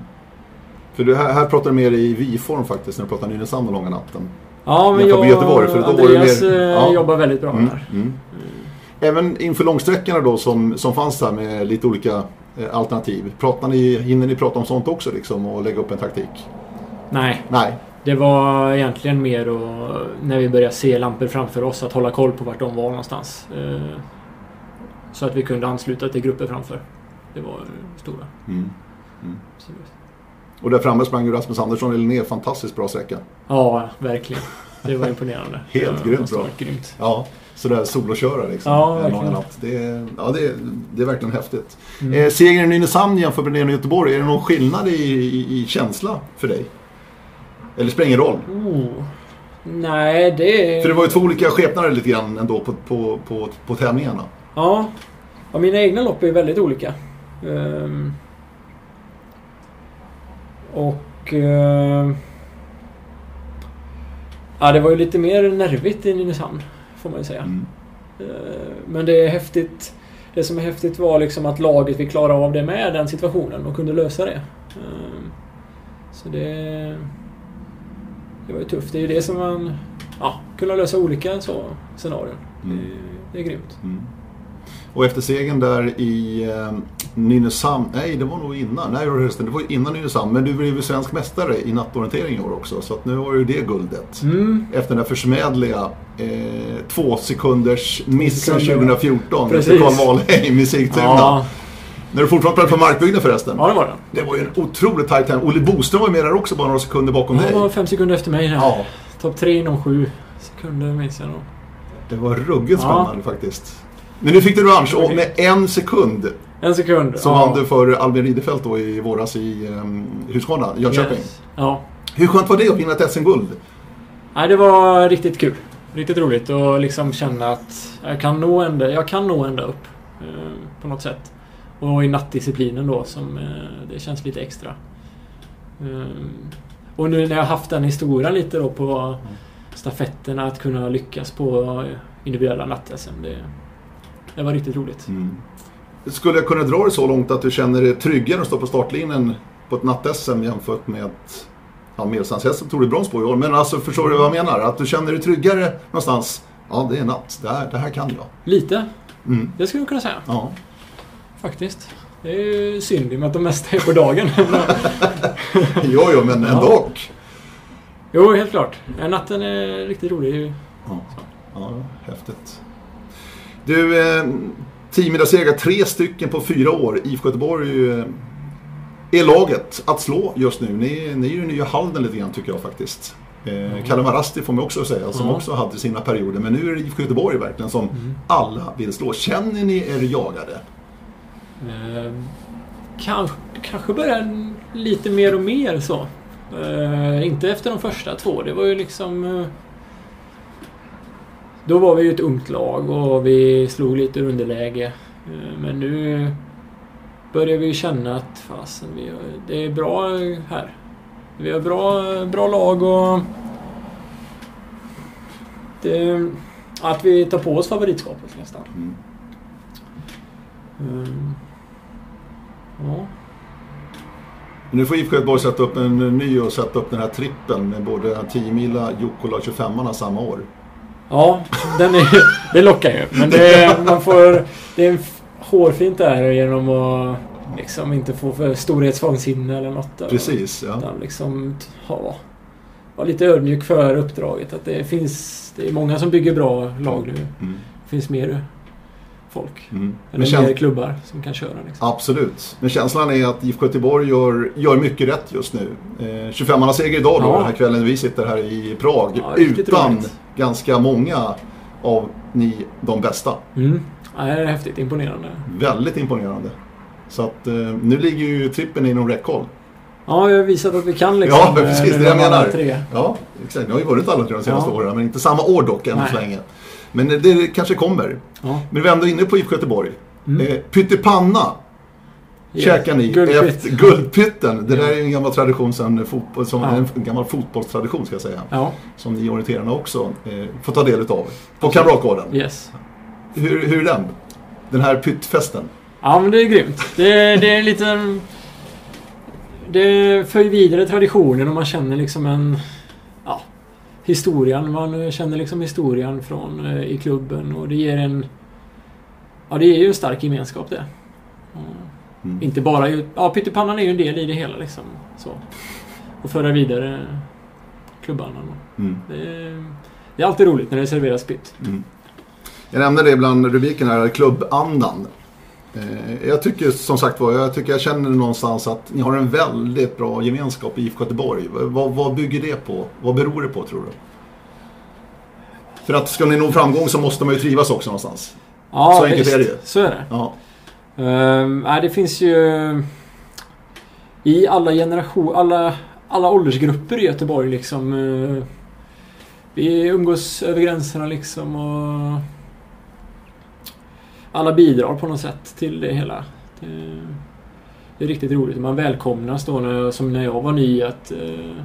För du, här, här pratar du mer i vi-form faktiskt när du pratar Nynäshamn och långa natten. Ja, men jag Göteborg, för då var det Andreas mer- eh, ja. jobbar väldigt bra Mm. där. Mm. Även inför långsträckorna då som, som fanns här med lite olika eh, alternativ. Pratar ni, hinner ni prata om sånt också liksom och lägga upp en taktik? Nej, Nej. Det var egentligen mer då, när vi började se lampor framför oss att hålla koll på vart de var någonstans. Eh, Så att vi kunde ansluta till grupper framför. Det var stora. Mm. Så- Och där framme sprang ju Rasmus Andersson i Linné, fantastiskt bra sträcka. Ja, verkligen. Det var imponerande. [laughs] Helt Det grymt bra. grymt. Ja, sådär soloköra liksom. Ja, en verkligen. Det, är- ja, det, är- det är verkligen häftigt. Mm. Eh, segern i Nynäshamn jämfört med den i Göteborg, är det någon skillnad i, i, i känsla för dig? Eller spelar ingen roll? Oh. Nej, det. För det var ju två olika skepnader lite grann ändå på, på, på, på tävlingarna. Ja. ja, mina egna lopp är väldigt olika. Ehm. Och... ehm, ja, det var ju lite mer nervigt i Nynäshamn, får man ju säga. Mm. Ehm, Men det är häftigt. Det som är häftigt var liksom att laget fick klara av det med den situationen och kunde lösa det. Ehm, Så det... Det var ju tufft. Det är ju det som man... Ja, kunna lösa olika så, scenarion. Mm. Det, det är grymt. Mm. Och efter segern där i eh, Nynäshamn, nej det var nog innan, nej det var innan Nynäshamn, men du blev ju svensk mästare i nattorientering i år också, så att nu har ju det guldet. Mm. Efter den där försmädliga eh, två sekunders missen Sekunder. 2014 Precis. efter Carl Wahlheim i Sigtuna. Ja, När du fortfarande spelade på markbygden förresten. ja, det var det. Det var ju en otroligt tajt tävling. Olle Boström var ju med där också, bara några sekunder bakom Han dig. var fem sekunder efter mig. där. Ja, Topp tre inom sju sekunder minns jag nog. det var ruggigt Ja. spännande faktiskt. Men nu fick du revansch och med en sekund En sekund. så vann du för Albin Ridefelt då i våras i um, Huskvarna, Jönköping. Yes. Ja. Hur skönt var det att vinna ett SM-guld? Nej, det var riktigt kul. Riktigt roligt att liksom känna att jag kan nå ända, jag kan nå ända upp. Eh, på något sätt. Och i nattdisciplinen då som eh, det känns lite extra. Eh, och nu när jag haft den historien lite då på stafetterna att kunna lyckas på individuella natt-SM. Det, det var riktigt roligt. Skulle jag kunna dra det så långt att du känner dig tryggare att stå på startlinjen på ett natt-SM jämfört med att ja, medeldistanshästen tog du brons på i år. Men alltså förstår du vad jag menar? Att du känner dig tryggare någonstans. Ja, det är natt. Det här, det här kan jag. Lite. Mm. Det skulle jag kunna säga. Ja. Faktiskt. Det är ju synd i och med att de mesta är på dagen. [laughs] Jo, jo, men Ja. ändå. jo, helt klart. Ja, natten är riktigt rolig. Ja, ja häftigt. Du, eh, teammiddagsseger, tre stycken på fyra år. IFK Göteborg eh, är laget att slå just nu. Ni, ni är ju nya Halden lite grann tycker jag faktiskt. Eh, Kalle Marasti får man också säga, som Ja. också hade sina perioder. Men nu är det IFK Göteborg verkligen som Mm. alla vill slå. Känner ni er jagade? Eh, kanske, kanske börjar lite mer och mer så. Eh, inte efter de första två. Det var ju liksom... Eh, då var vi ju ett ungt lag och vi slog lite underläge. Eh, men nu börjar vi känna att fasen, vi har, det är bra här. Vi har bra, bra lag och... Det, att vi tar på oss favoritskapet nästan. Mm. Mm. Ja. Nu får IFK Göteborg sätta upp en ny och sätta upp den här trippen med både 10 mila, Jukkola och 25 samma år. Ja, den är, det lockar ju. Men det, man får, det är hårfint där genom att liksom inte få för storhetsvansinne eller något. där. Precis, ja. Utan liksom ha, vara lite ödmjuk för uppdraget. Att det finns... Det är många som bygger bra lag nu. Mm. Det finns mer folk. Mm. Eller känns- mer klubbar som kan köra. Liksom. Absolut. Men känslan är att IFK Göteborg gör, gör mycket rätt just nu. Eh, 25-mannaseger idag då, Ja. den här kvällen vi sitter här i Prag. Ja, utan roligt. Ganska många av ni de bästa. Mm. Ja, det är häftigt. Imponerande. Väldigt imponerande. Så att eh, nu ligger ju trippen inom räckhåll. Ja, vi har visat att vi kan liksom. Ja, [laughs] precis, eh, det när jag menar. Tre. Ja, exakt. Ni har ju vunnit alla tre de senaste Ja. åren, men inte samma år dock än så länge. Men det, det kanske kommer. Ja. Men vi är ändå inne på IFK Göteborg. Mm. Eh, pyttipanna käkar ni Guldpytt. efter Guldpytten. Det där är en gammal tradition sen fotboll, som Ja. en gammal fotbollstradition ska jag säga. Ja, Som ni orienterarna också eh, får ta del utav. På Kamratgården. yes. Hur, hur är den? Den här pyttfesten. Ja, men det är grymt. Det, det är en liten... Det för ju vidare traditionen och man känner liksom en... Ja, historien. Man känner liksom historien från eh, i klubben och det ger en... Ja, det ger ju en stark gemenskap det. Och Mm. Inte bara... Ja, pyttipannan är ju en del i det hela liksom. Så. Och föra vidare klubbarna. Mm. Det, är, det är alltid roligt när det serveras sprit. Mm. Jag nämnde det bland rubriken här, klubbandan. Eh, Jag tycker som sagt var, jag tycker jag känner någonstans att ni har en väldigt bra gemenskap i IFK Göteborg. Vad, vad bygger det på? Vad beror det på tror du? För att ska ni nå framgång så måste man ju trivas också någonstans. Ja, Så enkelt visst. är det ju. Så är det. Ja. Nej, det finns ju... I alla generationer, alla, alla åldersgrupper i Göteborg liksom. eh, vi umgås över gränserna liksom och... Alla bidrar på något sätt till det hela. Det, det är riktigt roligt. Man välkomnas då när, som när jag var ny att eh,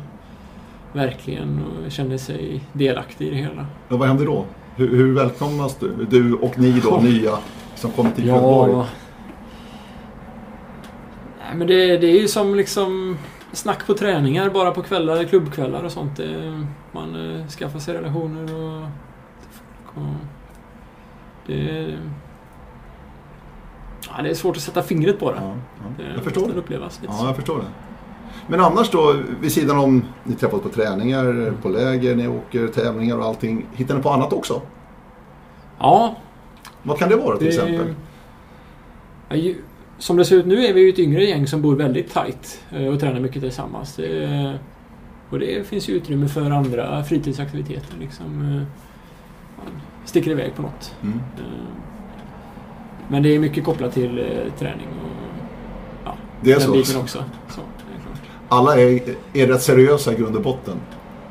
verkligen och kände sig delaktig i det hela. Och vad händer då? Hur, hur välkomnas du? Du och ni då, Ja. [laughs] nya som kommer till Göteborg? Nej, men det, det är ju som liksom snack på träningar bara på kvällar, klubbkvällar och sånt. Det, man eh, skaffar sig relationer och... och det, ja, det är svårt att sätta fingret på det. Ja, ja. det Jag förstår det. upplevas lite Ja, så. jag förstår det. Men annars då, vid sidan om ni träffas på träningar, på läger, ni åker tävlingar och allting. Hittar ni på annat också? Ja, Vad kan det vara till det, exempel? Som det ser ut nu är vi ju ett yngre gäng som bor väldigt tajt eh, och tränar mycket tillsammans. Det, och det finns ju utrymme för andra fritidsaktiviteter. Liksom, eh, man sticker iväg på något. Mm. Eh, Men det är mycket kopplat till träning och ja, Det är den så biten också. Så, är. Alla är, är rätt seriösa i grund och botten.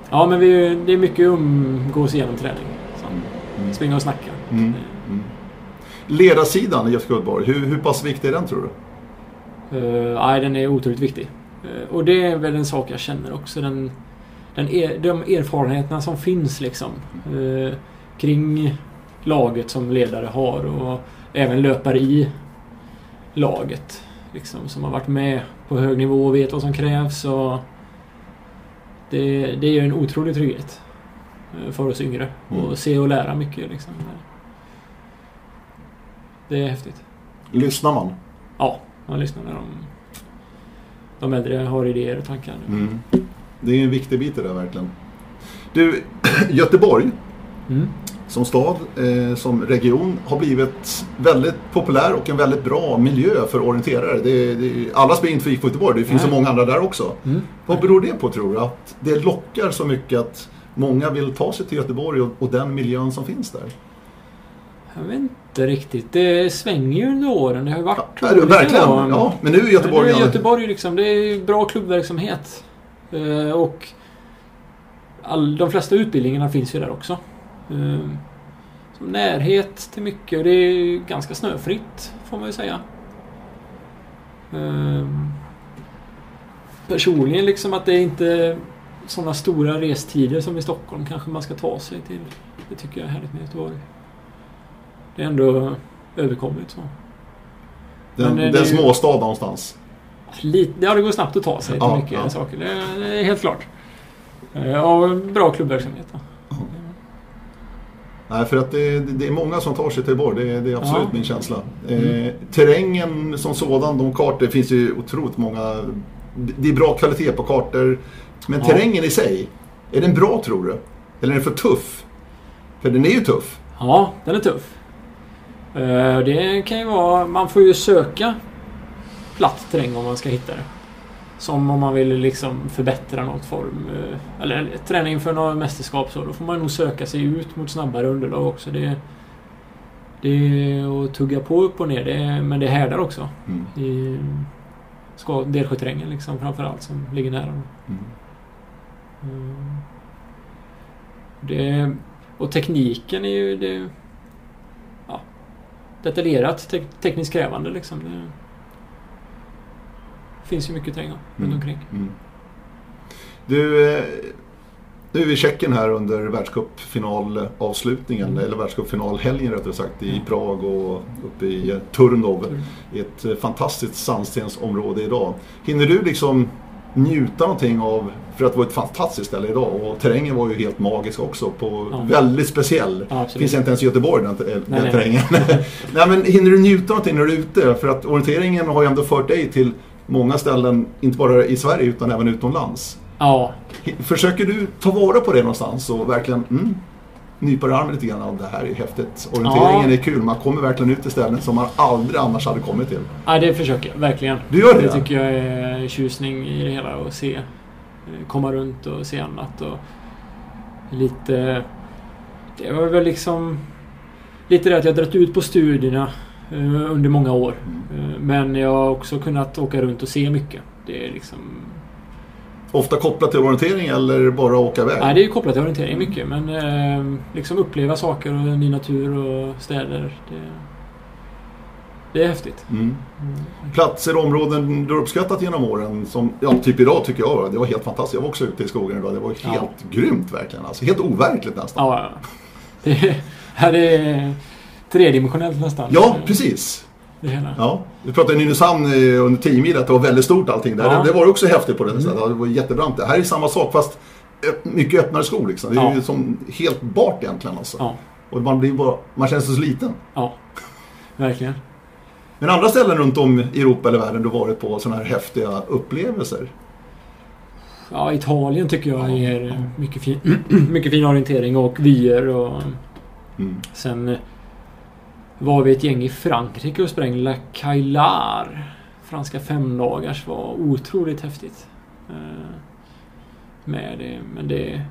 Ja, men vi, det är mycket umgås igenom träning. Så, Mm. springa och snacka. Mm. Ledarsidan i IFK Göteborg, hur, hur pass viktig är den tror du? Eh, nej, den är otroligt viktig. Eh, och det är väl en sak jag känner också. Den, den er, de erfarenheterna som finns liksom. eh, kring laget som ledare har och även löpare i laget. Liksom, som har varit med på hög nivå och vet vad som krävs. Och det, det ger en otrolig trygghet för oss yngre. Mm. Och se och lära mycket. Liksom. Det är häftigt. Lyssnar man? Ja, man lyssnar när de, de äldre har idéer och tankar. Mm. Det är en viktig bit det där verkligen. Du, [clears throat] Göteborg Mm. som stad, eh, som region, har blivit väldigt populär och en väldigt bra miljö för orienterare. Det, det, alla spelar inte för IFK Göteborg, det finns så Nej. många andra där också. Mm. Vad beror det på tror du? Att det lockar så mycket att många vill ta sig till Göteborg och, och den miljön som finns där? Jag vet inte riktigt. Det svänger ju under åren. Det har ju varit Ja, det- verkligen. Ja, men nu är Göteborg... Men nu är Göteborg liksom, det är bra klubbverksamhet. Eh, och all, de flesta utbildningarna finns ju där också. Eh, så närhet till mycket och det är ganska snöfritt får man ju säga. Eh, personligen liksom att det är inte sådana stora restider som i Stockholm kanske man ska ta sig till. Det tycker jag är härligt med Göteborg. Det är ändå överkomligt så. den, men det- den småstad någonstans. Lite, ja, det går snabbt att ta sig till Ja, mycket ja. saker. Det, det är helt klart. Eh, Och bra klubbverksamhet. då. Nej, för att det, det är många som tar sig till Göteborg. Det, det är absolut Ja. min känsla. Mm. Eh, terrängen som sådan, de kartor, det finns ju otroligt många. Det är bra kvalitet på kartor. Men Ja. terrängen i sig, är den bra tror du? Eller är den för tuff? För den är ju tuff. Ja, den är tuff. Eh, Det kan ju vara... Man får ju söka platt terräng om man ska hitta det. Som om man vill liksom förbättra något form. eh, Eller träna inför något mästerskap så. Då får man nog söka sig ut mot snabbare underlag också. Det, det är att tugga på upp och ner. Det, men det härdar också. Mm. i Delsjöterrängen liksom framförallt som ligger nära. Mm. Mm. Det, och tekniken är ju det, detaljerat, te, tekniskt krävande liksom. Det finns ju mycket terräng runt Mm. omkring. Mm. Du, eh, nu är vi i Tjeckien här under världscupfinalavslutningen, Mm. eller världscupfinalhelgen rättare sagt, i Mm. Prag och uppe i Turnov. Mm. ett eh, fantastiskt sandstensområde idag. Hinner du liksom njuta någonting av, för att det var ett fantastiskt ställe idag och terrängen var ju helt magisk också, på Ja. väldigt speciell. Ja, absolut. finns inte ens i Göteborg den, den Nej, nej. terrängen. [laughs] nej, men hinner du njuta någonting när du är ute? För att orienteringen har ju ändå fört dig till många ställen, inte bara i Sverige utan även utomlands. Ja, Försöker du ta vara på det någonstans och verkligen mm, nypa dig i armen lite grann av det här är häftigt. Orienteringen Ja. är kul, man kommer verkligen ut till ställen som man aldrig annars hade kommit till. ja det försöker jag verkligen. Du gör det? Det tycker jag är tjusning i det hela att se. eh, Komma runt och se annat och lite... Det var väl liksom... Lite det att jag dragit ut på studierna eh, under många år. Mm. Eh, Men jag har också kunnat åka runt och se mycket. Det är liksom... Ofta kopplat till orientering eller bara åka iväg? Nej, det är ju kopplat till orientering mycket men eh, liksom uppleva saker och ny natur och städer. Det, det är häftigt. Mm. Mm. Platser och områden du har uppskattat genom åren, som, ja, typ idag tycker jag, det var helt fantastiskt. Jag var också ute i skogen idag, det var helt Ja. grymt verkligen. Alltså, helt overkligt nästan. Ja, ja. [laughs] Det, här är tredimensionellt nästan. Ja, precis. Det hela. Ja. Vi pratade i Nynäshamn eh, under 10 mil att det var väldigt stort allting där. Ja. Mm. Det, var också häftigt på det sättet. Det var jättebrant. Det här är samma sak fast öpp- mycket öppnare skog liksom. Det är Ja. ju som helt bart egentligen alltså. Ja, Och man, blir bara, man känner sig så liten. ja. Verkligen. Men andra ställen runt om i Europa eller världen du varit på sådana här häftiga upplevelser? Ja, Italien tycker jag Ja. ger mycket fin, [clears throat] mycket fin orientering och vyer och Mm. sen eh, var vi ett gäng i Frankrike och sprang La Caillar. Franska femdagars var otroligt häftigt. Eh, Med det, men det...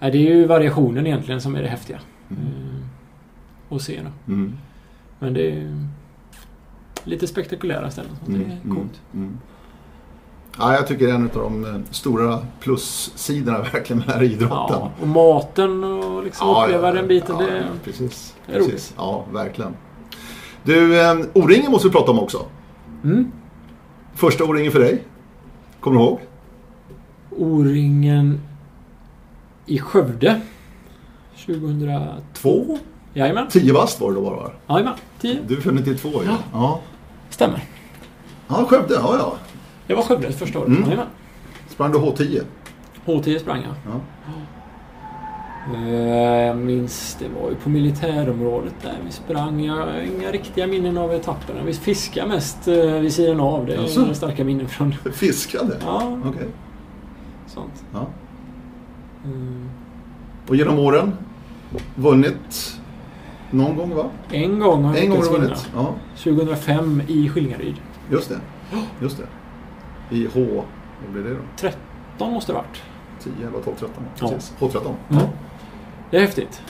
Ja, det är ju variationen egentligen som är det häftiga. Mm. Eh, Att se då. Mm. Men det är lite spektakulära ställen. Så det är coolt. Mm. Ja, jag tycker det är en av de eh, stora plussidorna [laughs] verkligen med den här idrotten. Ja, och maten och liksom uppleva den biten. Ja, det, ja, precis. det är roligt. precis. Ja, verkligen. Du, eh, O-ringen måste vi prata om också. Mm. Första O-ringen för dig. Kommer du ihåg? O-ringen i Skövde. 2002. Två? Jajamän. 10 bast var det då bara va? Jajamän. 10. Du är född 92 ju. Ja. Ja. Stämmer. Ja, Skövde. Ja, ja. Det var Skövde första året. Mm. Jajamän. Sprang du H10? H10 sprang jag. Ja. Eh, Jag minns, det var ju på militärområdet där vi sprang. Jag har inga riktiga minnen av etapperna. Vi fiskade mest eh, vid sidan av. Det är Jaså? starka minnen från... Fiskade? Ja, Okej. sånt. Ja. Mm. Och genom åren? Vunnit någon gång va? En gång har jag En gång har lyckats vinna. vunnit? Ja, 2005 i Skillingaryd. just det. Just det. I H... Vad blir det då? 13 måste det varit. 10, 11, 12, 13. Ja. Precis. H13. Mm. Det är häftigt.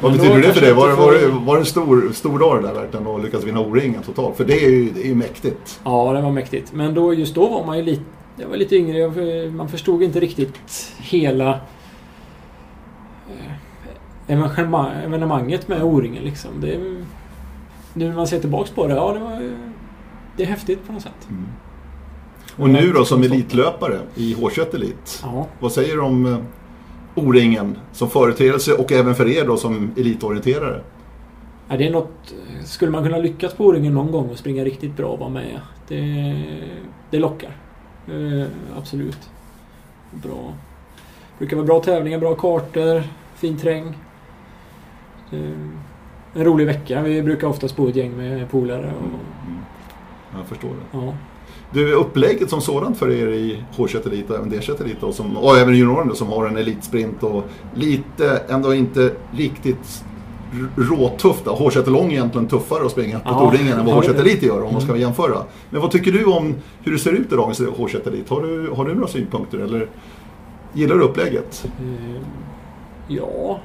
Vad Men betyder det för dig? Var, var, det- var det en stor, stor dag det där verkligen att lyckas vinna O-ringen totalt? För det är ju, det är ju mäktigt. Ja, det var mäktigt. Men då, just då var man ju lite... Jag var lite yngre. Man förstod inte riktigt hela eh, evenemang- evenemanget med O-ringen liksom. Det, nu när man ser tillbaks på det, ja det var Det är häftigt på något sätt. Och nu då som elitlöpare i H21 Elit. Ja. Vad säger du om eh, O-ringen som företeelse och även för er då som elitorienterare? Ja, det är något... Skulle man kunna lyckas på O-ringen någon gång och springa riktigt bra och vara med. Det, det lockar. Eh, absolut. Bra. brukar vara bra tävlingar, bra kartor, fin terräng. Eh, en rolig vecka. Vi brukar oftast bo ett gäng med polare. Och, Jag förstår det. ja. Du, upplägget som sådant för er i H21 Elit och även D21 Elit och, som, och även junioren då, som har en elitsprint och lite, ändå inte riktigt råtufft. då. H21 Lång är egentligen tuffare att springa på Ja, O-ringen än vad ja, det är H21 det. Elit gör om man ska Mm. jämföra. Men vad tycker du om hur det ser ut i dagens H21 Elit? Har du, har du några synpunkter eller gillar du upplägget? Eh, ja.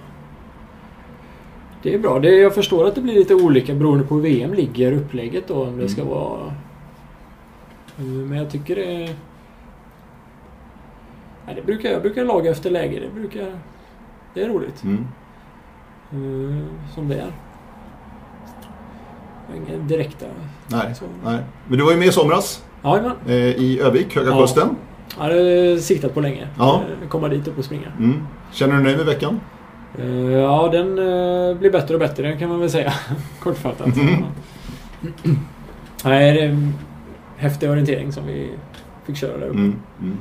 Det är bra. Det, jag förstår att det blir lite olika beroende på hur VM ligger upplägget då. Om det ska Mm. vara... Eh, Men jag tycker det... Ja, det brukar, jag brukar laga efter läge. Det brukar... Det är roligt. Mm. Eh, Som det är. Inga direkta... Nej, Så. nej. Men du var ju med i somras Ja, eh, i Övik, Höga Ja. Kusten. Jag hade siktat på länge. Ja. Eh, Komma dit upp och springa. Mm. Känner du dig nöjd med veckan? Ja, den blir bättre och bättre kan man väl säga. [laughs] Kortfattat. Mm. Nej, det häftig orientering som vi fick köra där uppe. Mm. Mm.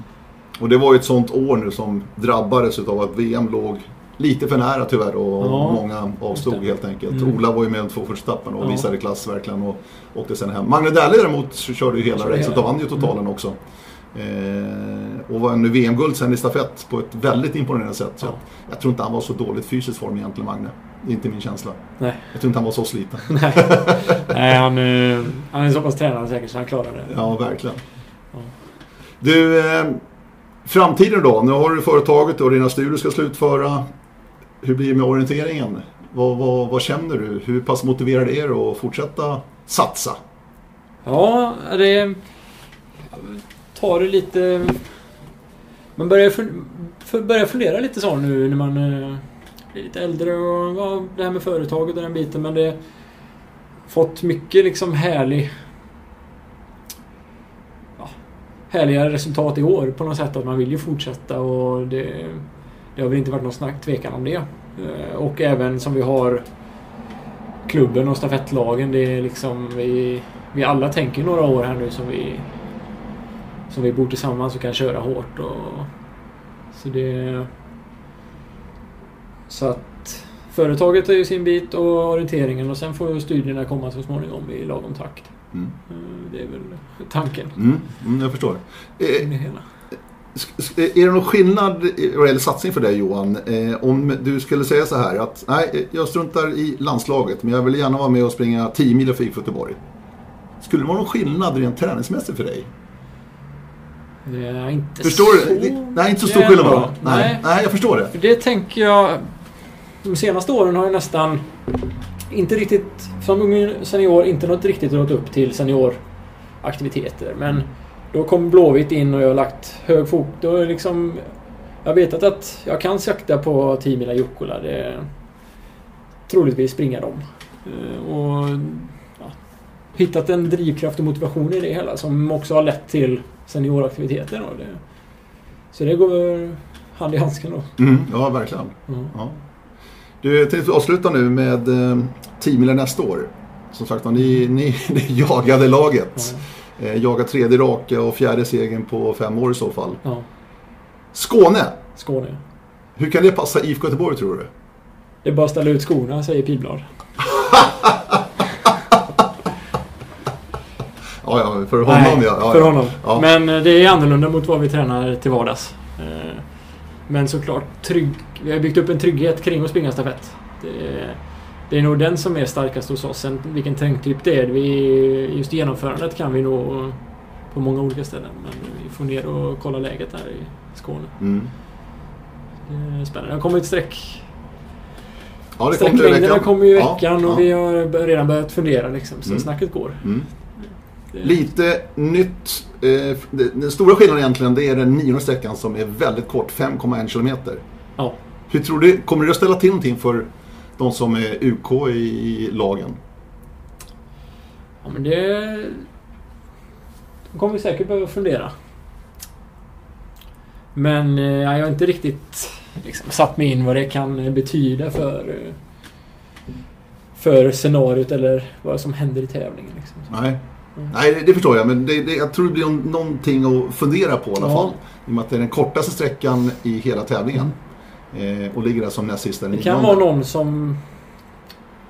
Och det var ju ett sånt år nu som drabbades av att VM låg lite för nära tyvärr och Ja, många avstod helt enkelt. Mm. Ola var ju med de två första etappen och Ja. visade klass verkligen och åkte sen hem. Magne Dähle däremot körde ju hela racet och vann ju totalen också. Eh, och vann nu VM-guld sen i stafett på ett väldigt imponerande sätt. Så Ja. jag, jag tror inte han var så dåligt fysiskt form egentligen, Magne. Det är inte min känsla. Nej. Jag tror inte han var så sliten. [laughs] Nej, Nej han, eh, han är så pass tränad säkert så han klarar det. Ja, verkligen. Ja. Du, eh, framtiden då? Nu har du företaget och dina studier ska slutföra. Hur blir det med orienteringen? Vad, vad, vad känner du? Hur pass motiverad är du att fortsätta satsa? Ja, det... Tar det lite... Man börjar, fun, för, börjar fundera lite så nu när man lite äldre och ja, det här med företaget och den biten. Men det fått mycket liksom härlig... Ja, härliga resultat i år på något sätt. Att man vill ju fortsätta och det, det har väl inte varit någon snack, tvekan om det. Eh, och även som vi har klubben och stafettlagen. Det är liksom vi, vi alla tänker några år här nu som vi som vi bor tillsammans och kan köra hårt. Och, så det... Så att företaget är ju sin bit och orienteringen och sen får studierna komma så småningom i lagom takt. Mm. Eh, Det är väl tanken. Mm, mm, jag förstår. Eh, är det någon skillnad vad gäller satsning för dig Johan? Eh, om du skulle säga så här att nej, jag struntar i landslaget men jag vill gärna vara med och springa 10 mil för IFK Göteborg. Skulle det vara någon skillnad rent träningsmässigt för dig? Är inte Förstår så... du? Nej, inte så stor skillnad bra. va? Nej. Nej, jag förstår det. För det tänker jag... De senaste åren har jag nästan inte riktigt, som ung senior, inte något riktigt rått upp till senioraktiviteter. Men då kom Blåvitt in och jag har lagt hög fot. Då är liksom... Jag vet att, jag kan sakta på 10 mila Jukkola. Det är troligtvis springa dem. Eh, Och ja, hittat en drivkraft och motivation i det hela som också har lett till senioraktiviteter. Och det, så det går hand i handsken då. Mm, ja, verkligen. Mm. Ja. Du, jag tänkte avsluta nu med eh, 10 mil nästa år. Som sagt ni, ni, [laughs] ni jagade laget. Ja. Eh, tredje raka och fjärde segern på fem år i så fall. Ja, Skåne, Skåne. hur kan det passa IFK Göteborg tror du? Det är bara att ställa ut skorna, säger Pilblad. [laughs] Ja, ja, för honom Nej, ja. ja. för honom. Ja. Men eh, det är annorlunda mot vad vi tränar till vardags. Eh, Men såklart, trygg, vi har byggt upp en trygghet kring att springa stafett. Det, det är nog den som är starkast hos oss. Sen vilken trängtyp det är. Vi, just genomförandet kan vi nå på många olika ställen. Men vi får ner och kolla läget här i Skåne. Mm. Det är spännande. Det har kommit streck Ja, det kom i Sträcklängderna kommer ju i Ja, veckan och ja. vi har redan börjat fundera liksom. Så Mm. snacket går. Mm. Lite nytt. Eh, den stora skillnaden egentligen det är den nionde sträckan som är väldigt kort, 5,1 kilometer. Ja. Hur tror du, kommer det att ställa till någonting för de som är UK i lagen? ja men det... De kommer vi säkert behöva fundera. Men eh, jag har inte riktigt liksom, satt mig in vad det kan betyda för eh, för scenariot eller vad som händer i tävlingen. Liksom. Nej, Mm. Nej det, det förstår jag. Men det, det, jag tror det blir någonting att fundera på i alla fall. I och med att det är den kortaste sträckan i hela tävlingen. Eh, och ligger där som näst sista Det kan vara någon som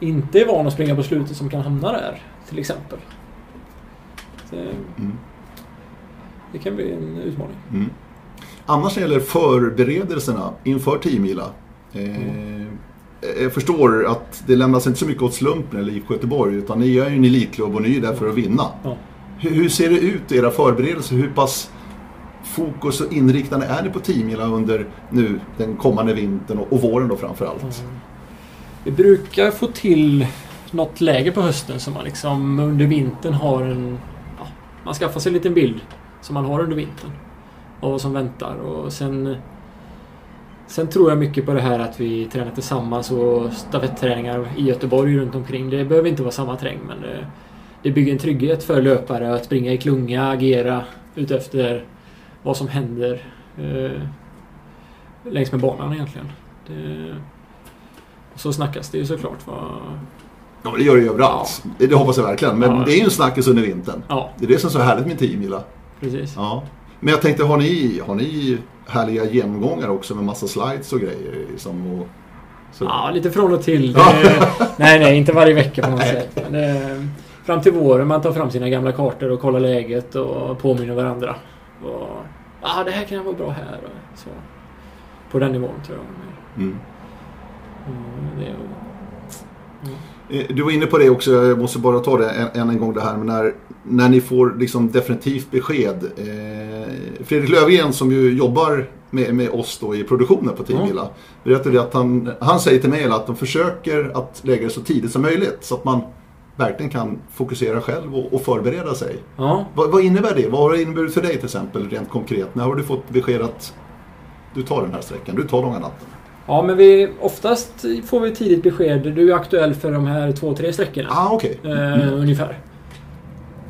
inte är van att springa på slutet som kan hamna där. Till exempel. Så, Mm. det kan bli en utmaning. Mm. Annars när det gäller förberedelserna inför 10 mila. Eh, Jag förstår att det lämnas inte så mycket åt slumpen eller IFK Göteborg utan ni är ju en elitklubb och ni är där för att vinna. Ja. Hur, hur ser det ut i era förberedelser? Hur pass fokus och inriktande är ni på 10 mila under nu den kommande vintern och, och våren då framförallt? Mm. Vi brukar få till något läge på hösten som man liksom under vintern har en... Ja, man skaffar sig en liten bild som man har under vintern. Av vad som väntar och sen... Sen tror jag mycket på det här att vi tränar tillsammans och stafetträningar i Göteborg runt omkring. Det behöver inte vara samma terräng men det, det bygger en trygghet för löpare att springa i klunga, agera utefter vad som händer eh, längs med banan egentligen. Det, och så snackas det ju såklart. Vad, Ja, det gör det ju överallt. Det, det hoppas jag verkligen. Men Ja. det är ju en snackis under vintern. ja, Det är det som är så härligt med 10 mila. precis. Ja. Men jag tänkte, har ni, har ni härliga genomgångar också med massa slides och grejer? Liksom, och, så. Ja, lite från och till. Ja. Det, [laughs] nej, nej, inte varje vecka på något sätt. Det, fram till våren man tar fram sina gamla kartor och kollar läget och påminner varandra. Och, ah, det här kan vara bra här. Och så. På den nivån tror jag. Mm. Mm, det, Eh, Du var inne på det också, jag måste bara ta det än en gång det här. Men när, när ni får liksom definitivt besked. Eh, Fredrik Löfgren som ju jobbar med, med oss då i produktionen på Team. Villa. Berättade att han, han säger till mig att de försöker att lägga det så tidigt som möjligt. Så att man verkligen kan fokusera själv och, och förbereda sig. ja, Vad, vad innebär det? Vad har det inneburit för dig till exempel rent konkret? När har du fått besked att du tar den här sträckan, du tar långa natten? Ja, men vi, oftast får vi tidigt besked. Du är aktuell för de här två, tre sträckorna. Ah, okej. Eh, Ungefär.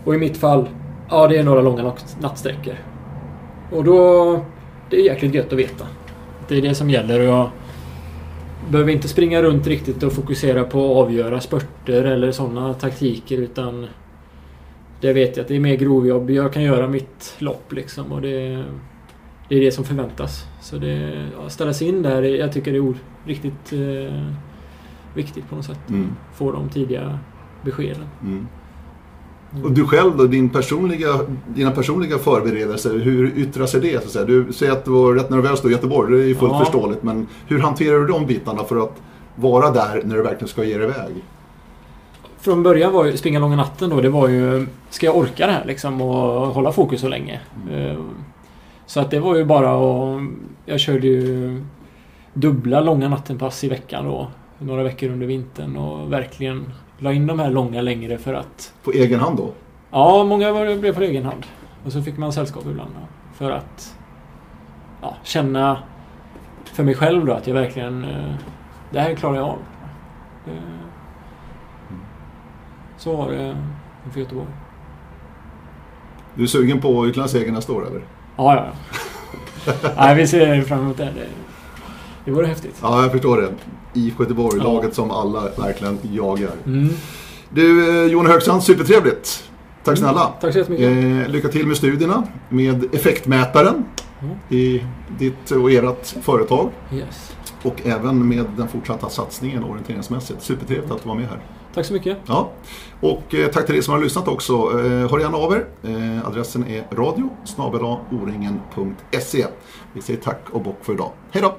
Och i mitt fall, ja det är några långa natt- nattsträckor. Och då, det är jäkligt gött att veta. Det är det som gäller och jag behöver inte springa runt riktigt och fokusera på att avgöra spurter eller sådana taktiker utan det vet jag att det är mer grovjobb. Jag kan göra mitt lopp liksom och det, det är det som förväntas. Så det, ja, ställa sig in där, jag tycker det är riktigt eh, viktigt på något sätt. Mm. Få de tidiga beskeden. Mm. Och du själv då, din personliga, dina personliga förberedelser, hur yttrar sig det? Så att säga? Du säger att du var rätt nervös då i Göteborg, det är ju fullt Ja. förståeligt. Men hur hanterar du de bitarna för att vara där när du verkligen ska ge dig iväg? Från början var ju springa långa natten då, det var ju... Ska jag orka det här liksom och hålla fokus så länge? Eh, Så att det var ju bara att... Jag körde ju dubbla långa nattenpass i veckan då. Några veckor under vintern och verkligen la in de här långa längre för att... På egen hand då? Ja, många var- blev på egen hand. Och så fick man sällskap ibland. då, För att ja, känna för mig själv då att jag verkligen... eh, Det här klarar jag av. Eh, Så var det inför Göteborg. Du är sugen på utlandssegern nästa år eller? Ja, ja. Nej, vi ser fram emot det. Det, det vore häftigt. Ja, jag förstår det. IFK Göteborg, Ja. laget som alla verkligen jagar. Mm. Du, eh, Johan Högstrand, supertrevligt. Tack snälla. Tack så jättemycket. Eh, lycka till med studierna, med effektmätaren Mm. i ditt och ert företag. Yes. Och även med den fortsatta satsningen orienteringsmässigt. Supertrevligt att du var med här. Tack så mycket. Ja. Och eh, tack till er som har lyssnat också. Eh, hör gärna av er. Eh, adressen är radio oringen.se. Vi säger tack och bock för idag. Hej då!